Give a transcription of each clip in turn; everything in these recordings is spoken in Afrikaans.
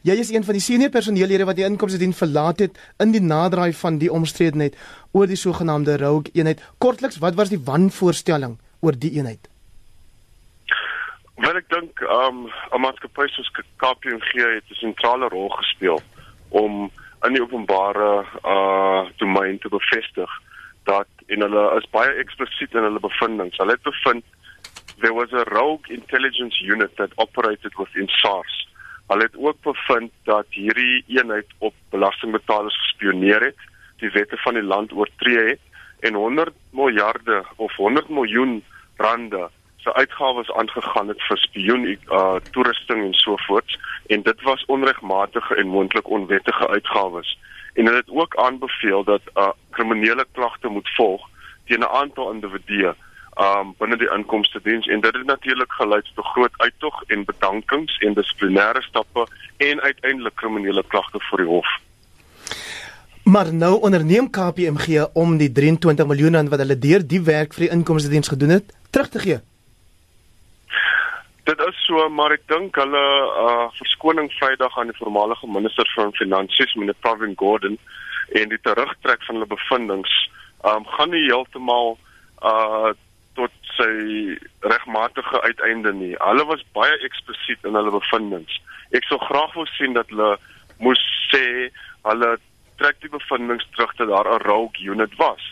Jy is een van die senior personeellede wat die inkomste dien verlaat het in die naderdraai van die omstredenheid oor die sogenaamde Rogue eenheid. Kortliks, wat was die wanvoorstelling oor die eenheid? Wel ek dink um 'n maatskappy soos KPMG het 'n sentrale rol gespeel om in die openbare uh domein te bevestig dat en hulle is baie eksplisiet in hulle bevindinge. Hulle het bevind there was a rogue intelligence unit that operated within SARS Hulle het ook bevind dat hierdie eenheid op belastingbetalers gespioneer het, die wette van die land oortree het en 100 miljarde of 100 miljoen rande se uitgawes aangegaan het vir spioen uh toerusting en so voort en dit was onregmatige en moontlik onwettige uitgawes. En hulle het ook aanbeveel dat uh, kriminele klagte moet volg teen 'n aantal individue um binne die inkomste diens en dit het natuurlik gelei tot groot uittog en bedankings en dissiplinêre stappe en uiteindelik kriminele klagte voor die hof. Maar nou onderneem KPMG om die 23 miljoen rand wat hulle deur die werk vir die inkomste diens gedoen het, terug te gee. Dit is so, maar ek dink hulle uh verskoning Vrydag aan die voormalige minister van finansies, meneer Pravin Gordhan, en die terugtrek van hulle bevindinge, um gaan nie heeltemal uh tot sy regmatige uiteinde nie. Hulle was baie eksplisiet in hulle bevindinge. Ek sou graag wou sien dat hulle moes sê hulle trek die bevindinge terug dat daar 'n rogue unit was.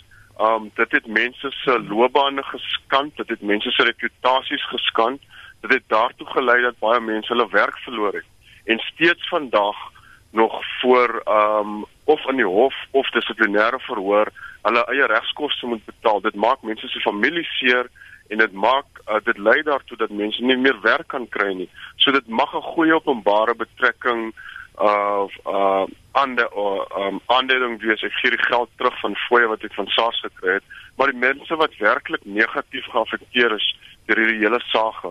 Um dit het mense se loopbane geskand, dit het mense se reputasies geskand. Dit het daartoe gelei dat baie mense hulle werk verloor het. En steeds vandag nog voor um of in die hof of dissiplinêre verhoor hulle eie regskoste moet betaal. Dit maak mense se familie seer en dit maak uh, dit lei daartoe dat mense nie meer werk kan kry nie. So dit mag 'n goeie openbare betrekking of uh ander of um aandering wees ek gee die geld terug van fooie wat ek van SARS gekry het, maar die mense wat werklik negatief geaffekteer is deur hierdie hele saak,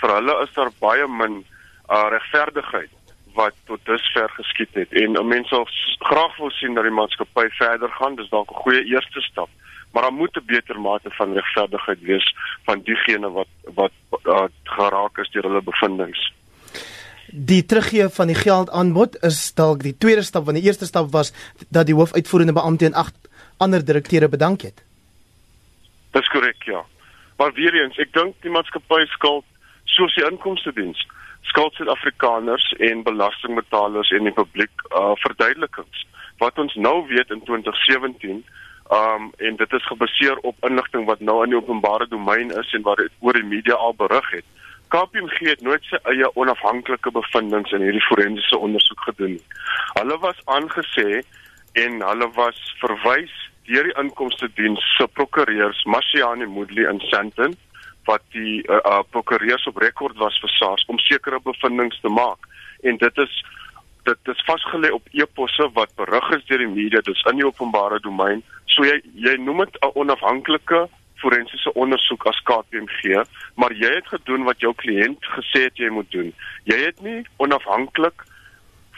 vir hulle is daar baie min uh regverdigheid wat tot dusver geskied het. En mense sal graag wil sien dat die maatskappy verder gaan. Dis dalk 'n goeie eerste stap. Maar daar moet 'n beter mate van regverdigheid wees van diegene wat wat uh, geraak is deur hulle bevindinge. Die teruggee van die geldaanbod is dalk die tweede stap want die eerste stap was dat die hoofuitvoerende beampte en agt ander direkteure bedank het. Dis korrek ja. Maar weer eens, ek dink die maatskappy skuld soos die inkomste diens skuld Suid-Afrikaners en belastingbetalers en die publiek uh verduidelikings. Wat ons nou weet in 2017, um en dit is gebaseer op inligting wat nou in die openbare domein is en wat oor die media al berig het. KPMG het nooit sy eie onafhanklike bevindinge in hierdie forensiese ondersoek gedoen nie. Hulle was aangesê en hulle was verwys deur die inkomste diens se prokureurs Masiani Moodley in Sandton wat die uh, uh, prokureurs op rekord was vir SARS om sekere bevindinge te maak. En dit is dit is vasgelê op eposse wat berig is deur die media dis in die openbare domein. So jy jy noem dit 'n onafhanklike forensiese ondersoek as KPMG maar jy het gedoen wat jou kliënt gesê het jy moet doen. Jy het nie onafhanklik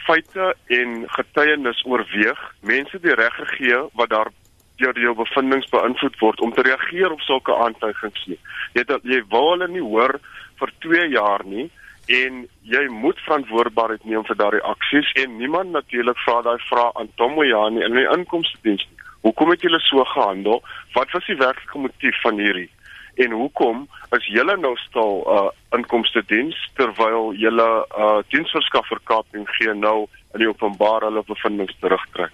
feite en getuienis oorweeg mense die reg gegee wat daar deur jou bevindinge beïnvloed word om te reageer op sulke aantuigings nie. Jy het jy wou hulle nie hoor vir 2 jaar nie en jy moet verantwoordbaarheid neem vir daardie aksies en niemand natuurlik vra daai vraag aan Tom Moyani in die inkomste diens nie. Hoekom het julle so gehandel? Wat was die werklike motief van hierdie? En hoekom is julle nou stil uh inkomste diens terwyl julle uh diensverskaffer KPMG nou in die openbaar hulle bevindinge terugtrek.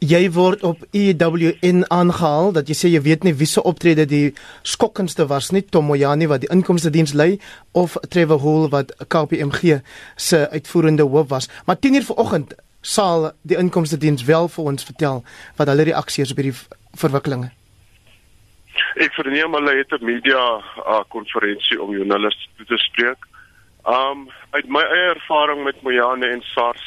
Jy word op EWN aangehaal dat jy sê jy weet nie wie se optrede die skokkendste was nie, Tom Moyani wat die inkomste diens lei of Trevor Hall wat KPMG se uitvoerende hoof was. Maar 10:00 vanoggend sal die inkomste diens wel vir ons vertel wat hulle reaksie is op hierdie verwikkelinge. Ek verneem hulle het 'n media uh, konferensie om joernaliste te spreek. Um uit my eie ervaring met Moyani en SARS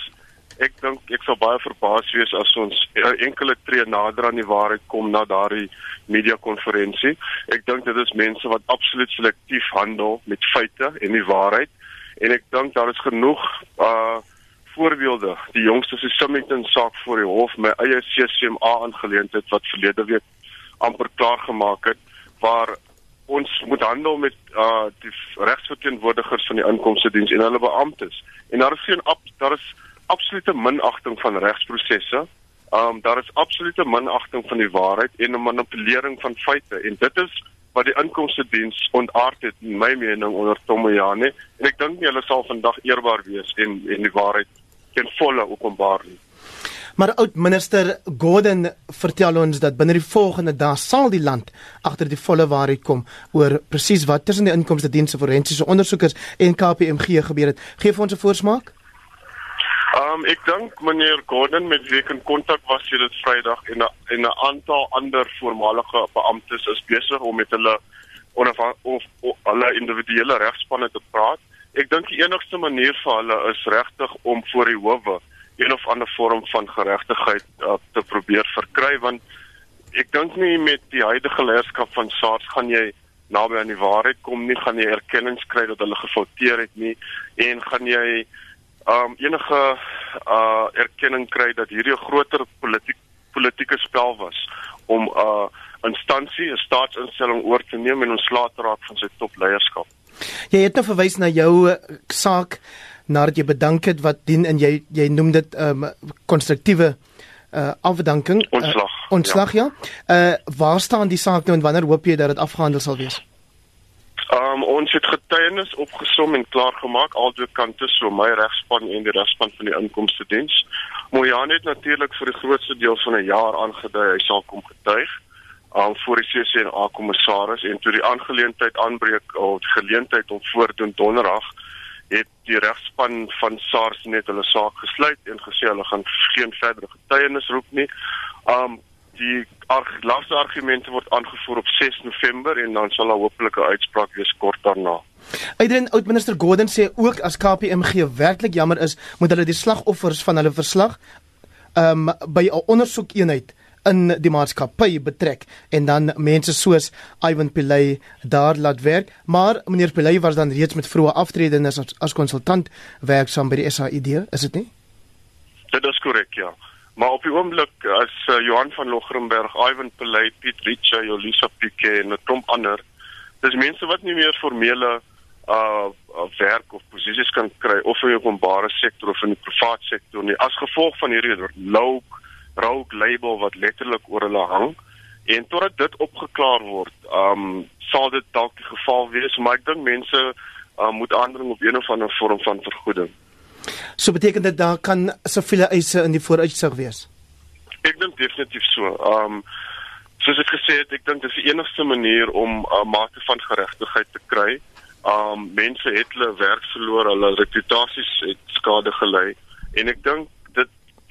ek dink ek sou baie verbaas wees as ons enkele tree nader aan die waarheid kom na daardie media konferensie. Ek dink dit is mense wat absoluut selektief handel met feite en die waarheid en ek dink daar is genoeg uh voorbeelde. Die jongste se Summiton saak voor die hof, my eie CCMA aangeleentheid wat verlede week amper klaar gemaak het waar ons moet handel met uh die regsverteenwoordigers van die inkomste diens en hulle beamptes. En daar is geen daar is absolute minagting van regsprosesse. Um daar is absolute minagting van die waarheid en 'n manipulering van feite en dit is wat die inkomste diens ontaard het in my mening onder Tomoyane en ek dink hulle sal vandag eerbaar wees en en die waarheid ten volle openbaar nie. Maar oud minister Gordon vertel ons dat binne die volgende dae sal die land agter die volle waarheid kom oor presies wat tussen die inkomste dienste forensiese ondersoekers en KPMG gebeur het. Geef ons 'n voorsmaak. Um ek dink meneer Gordon met wie ek in kontak was hier dit Vrydag en 'n en 'n aantal ander voormalige beamptes is besig om met hulle onafhanklike of, of hulle individuele regspanne te praat. Ek dink die enigste manier vir hulle is regtig om voor die howe een of ander vorm van geregtigheid uh, te probeer verkry want ek dink nie met die huidige leierskap van SARS gaan jy naby aan die waarheid kom nie, gaan jy erkenning kry dat hulle gefouteer het nie en gaan jy um enige uh erkenning kry dat hierdie 'n groter politiek politieke spel was om 'n uh, instansie, 'n staatsinstelling oor te neem en ontslae te raak van sy topleierskap. Jy het nou verwys na jou uh, saak nadat jy bedank het wat dien en jy jy noem dit 'n um, konstruktiewe uh afdanking ontslag. Uh, ontslag ja. ja. Uh waar staan die saak nou en wanneer hoop jy dat dit afgehandel sal wees? Um ons het getuienis opgesom en klaar gemaak albei kante so my regspan en die regspan van die inkomste diens. Moyane het natuurlik vir die grootste deel van 'n jaar aangedui hy sal kom getuig um voor die CCNA kommissaris en toe die aangeleentheid aanbreek of geleentheid om voordoen donderdag het die regspan van SARS net hulle saak gesluit en gesê hulle gaan geen verdere getuienis roep nie. Um die arg, laaste argumente word aangevoer op 6 November en dan sal daar hopelik 'n uitspraak wees kort daarna. Uitren oud-minister Gordon sê ook as KPMG werklik jammer is, moet hulle die slagoffers van hulle verslag um by 'n ondersoekeenheid in die maatskappy betrek en dan mense soos Ivan Pillay daar laat werk. Maar meneer Pillay was dan reeds met vroeë aftrede as as konsultant werksaam by die SAID is dit nie? Dit is korrek ja Maar op die oomblik as uh, Johan van Logrenberg, Ivan Pelay, Piet Richa, Jolisa Pique en 'n klomp ander, dis mense wat nie meer formele uh, werk of posisies kan kry of in die openbare sektor of in die private sektor nie as gevolg van hierdie low rogue label wat letterlik oor hulle hang. En totdat dit opgeklaar word, um sal dit dalk die geval wees, maar ek dink mense uh, moet aandring op een of ander vorm van vergoeding. So beteken dit daar kan soveel eise in die vooruitsig wees. Ek dink definitief so. Um soos ek gesê het, ek dink dis die enigste manier om 'n uh, mate van geregtigheid te kry. Um mense het hulle werk verloor, hulle reputasies het skade gelei en ek dink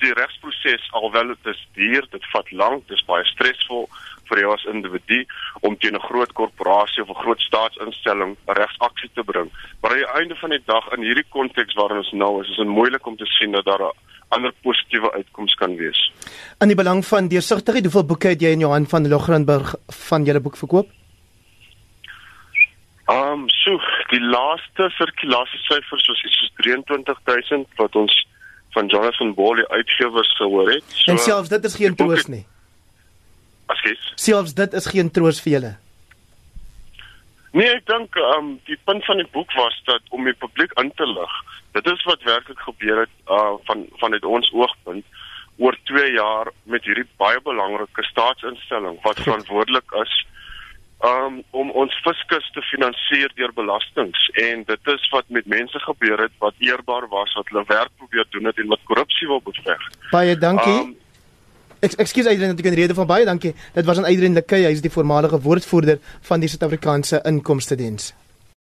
die regsproses alhoewel dit is duur, dit vat lank, dit is baie stresvol vir jou as individu om teen 'n groot korporasie of 'n groot staatsinstelling regsaksie te bring. Maar aan die einde van die dag in hierdie konteks waarin ons nou is, is dit moeilik om te sien dat daar 'n ander positiewe uitkoms kan wees. In die belang van deursigtigheid, hoeveel boeke het jy in Johan van Logrenburg van julle boek verkoop? Ehm, um, so die laaste sirkulasiesyfers was iets soos 23000 wat ons van Jonathan Ball uitgewers gehoor het. So, en selfs dit is geen troos nie. Askies. Selfs dit is geen troos vir julle. Nee, ek dink um die punt van die boek was dat om die publiek in te lig. Dit is wat werklik gebeur het uh van vanuit ons oogpunt oor 2 jaar met hierdie baie belangrike staatsinstelling wat verantwoordelik is um om ons fiskus te finansier deur belastings en dit is wat met mense gebeur het wat eerbaar was wat hulle werk probeer doen het en wat korrupsie wil beveg. Baie dankie. Um, Ek ekskuus Adrian dat ek in rede van baie dankie. Dit was aan Adrian Lekay, hy is die voormalige woordvoerder van die Suid-Afrikaanse Inkomste Diens.